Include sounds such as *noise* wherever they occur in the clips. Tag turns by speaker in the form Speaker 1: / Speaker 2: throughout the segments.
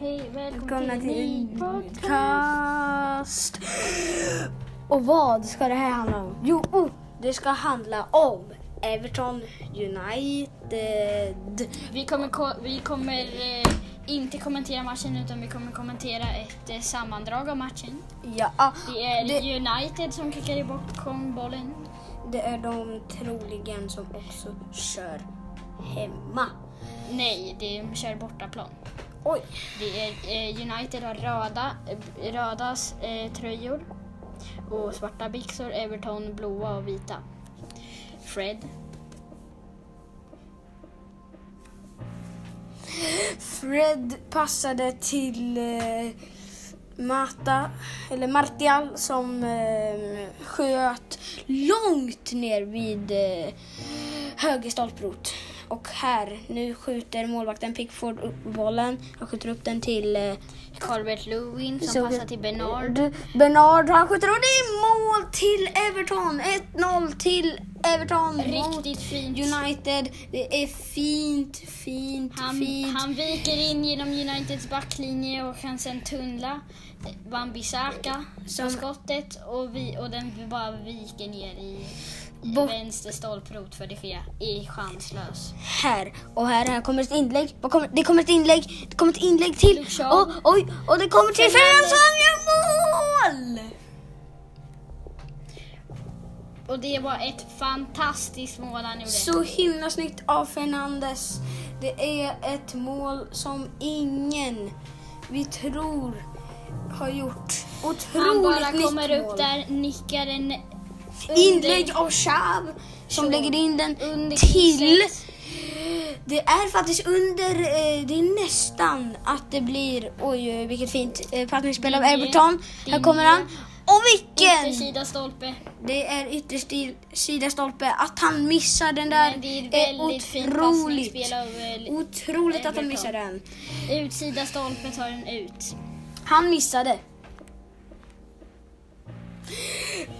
Speaker 1: Hej, välkomna, till,
Speaker 2: till
Speaker 1: ny
Speaker 2: en
Speaker 1: podcast.
Speaker 2: podcast. *gasps* Och vad ska det här handla om? Jo, oh, det ska handla om Everton United.
Speaker 1: Vi kommer, ko- vi kommer eh, inte kommentera matchen utan vi kommer kommentera ett eh, sammandrag av matchen.
Speaker 2: Ja,
Speaker 1: Det är
Speaker 2: det,
Speaker 1: United som kickade bort bollen.
Speaker 2: det är de troligen som också kör hemma.
Speaker 1: Nej, de kör bortaplan.
Speaker 2: Oj,
Speaker 1: Det är, eh, United har röda, eh, röda eh, tröjor och svarta byxor. Everton blåa och vita. Fred.
Speaker 2: Fred passade till eh, Mata, eller Martial som eh, sköt långt ner vid eh, höger stolprot. Och här, nu skjuter målvakten Pickford upp bollen. Han skjuter upp den till eh,
Speaker 1: Calvert Lewin som passar till Bernard.
Speaker 2: Bernard, han skjuter och det är mål till Everton! 1-0 till Everton
Speaker 1: Riktigt fint.
Speaker 2: United. Det är fint, fint,
Speaker 1: Han,
Speaker 2: fint.
Speaker 1: han viker in genom Uniteds backlinje och kan sen tunnla Wan-Bissaka
Speaker 2: Som-
Speaker 1: på skottet och, vi, och den bara viker ner i
Speaker 2: Bort-
Speaker 1: vänster stolprot för det Gea. Är chanslös.
Speaker 2: Här och här, här kommer ett inlägg. Kommer, det kommer ett inlägg. Det kommer ett inlägg till. Och, oj, och det kommer till
Speaker 1: Fernandes.
Speaker 2: Ferguson gör mål!
Speaker 1: Och det var ett fantastiskt mål han gjorde.
Speaker 2: Så himla snyggt av Fernandes. Det är ett mål som ingen vi tror har gjort. Otroligt
Speaker 1: han bara
Speaker 2: nytt
Speaker 1: kommer upp
Speaker 2: mål.
Speaker 1: där, nickar den
Speaker 2: Inlägg av Xav som lägger in den till. Det är faktiskt under, eh, det är nästan att det blir, oj vilket fint eh, passningsspel av Everton. Här kommer han. Och vilken!
Speaker 1: Yttersida stolpe.
Speaker 2: Det är ytterst i sida stolpe. Att han missar den där
Speaker 1: Men det är
Speaker 2: är
Speaker 1: fint
Speaker 2: otroligt.
Speaker 1: passningsspel av eh,
Speaker 2: Otroligt att han
Speaker 1: Everton.
Speaker 2: missar den.
Speaker 1: utsida stolpe tar den ut.
Speaker 2: Han missade.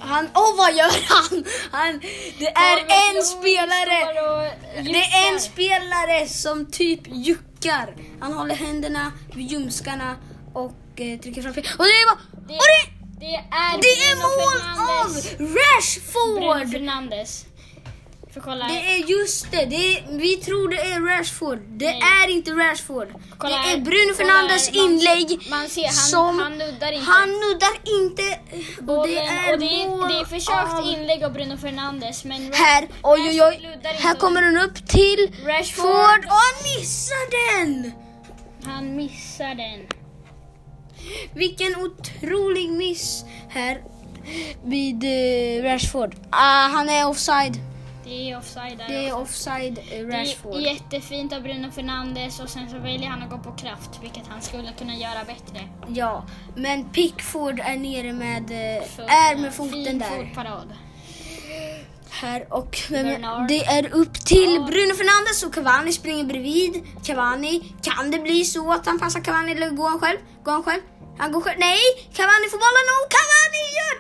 Speaker 2: Han, åh vad gör han? han det är en spelare. Det är en spelare som typ juckar. Han håller händerna vid ljumskarna och eh, trycker fram Och det är bara,
Speaker 1: Det-
Speaker 2: och det,
Speaker 1: Det är,
Speaker 2: det är
Speaker 1: Bruno
Speaker 2: mål av
Speaker 1: Bruno
Speaker 2: Rashford!
Speaker 1: Fernandes. Får kolla.
Speaker 2: Det är just det, det är, vi tror det är Rashford. Det
Speaker 1: Nej.
Speaker 2: är inte Rashford.
Speaker 1: Kolla
Speaker 2: det
Speaker 1: här.
Speaker 2: är Bruno Fernandes
Speaker 1: här. Man
Speaker 2: inlägg
Speaker 1: ser- man ser, han-
Speaker 2: som
Speaker 1: han nuddar inte.
Speaker 2: Han nuddar inte. Och det är,
Speaker 1: och det är, det är försökt
Speaker 2: av-
Speaker 1: inlägg av Bruno Fernandes men
Speaker 2: Här, oj oj oj. Här kommer den upp till
Speaker 1: Rashford.
Speaker 2: Ford och han missar den!
Speaker 1: Han missar den.
Speaker 2: Vilken otrolig miss här vid eh, Rashford. Ah, han är offside.
Speaker 1: Det är offside där
Speaker 2: Det är offside eh,
Speaker 1: Det
Speaker 2: Rashford.
Speaker 1: är jättefint av Bruno Fernandes och sen så väljer han att gå på kraft vilket han skulle kunna göra bättre.
Speaker 2: Ja, men Pickford är nere med, eh, är med foten
Speaker 1: fin
Speaker 2: där.
Speaker 1: fotparad.
Speaker 2: Här och
Speaker 1: Bernard.
Speaker 2: det är upp till
Speaker 1: Ja.
Speaker 2: Bruno Fernandes och Cavani springer bredvid. Cavani, kan det bli så att han passar Cavani eller går han själv? Går han själv? Han går själv. Nej! Cavani får bollen och Cavani gör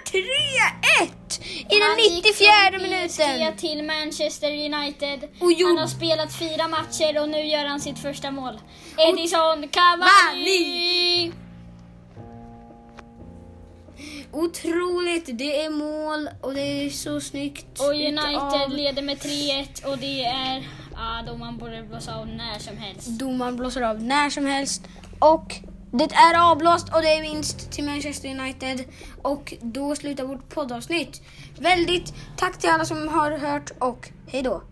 Speaker 2: 3-1 i den
Speaker 1: Han gick
Speaker 2: 94
Speaker 1: från
Speaker 2: minuten.
Speaker 1: till Manchester United. Han har spelat fyra matcher och nu gör han sitt första mål. Edison Cavani!
Speaker 2: Otroligt, det är mål och det är så snyggt.
Speaker 1: Och
Speaker 2: utav
Speaker 1: United leder med 3-1 och det är... Ja, domaren borde blåsa av när som helst.
Speaker 2: Domaren blåser av när som helst och det är avblåst och det är vinst till Manchester United och då slutar vårt poddavsnitt. Väldigt tack till alla som har hört och hej då.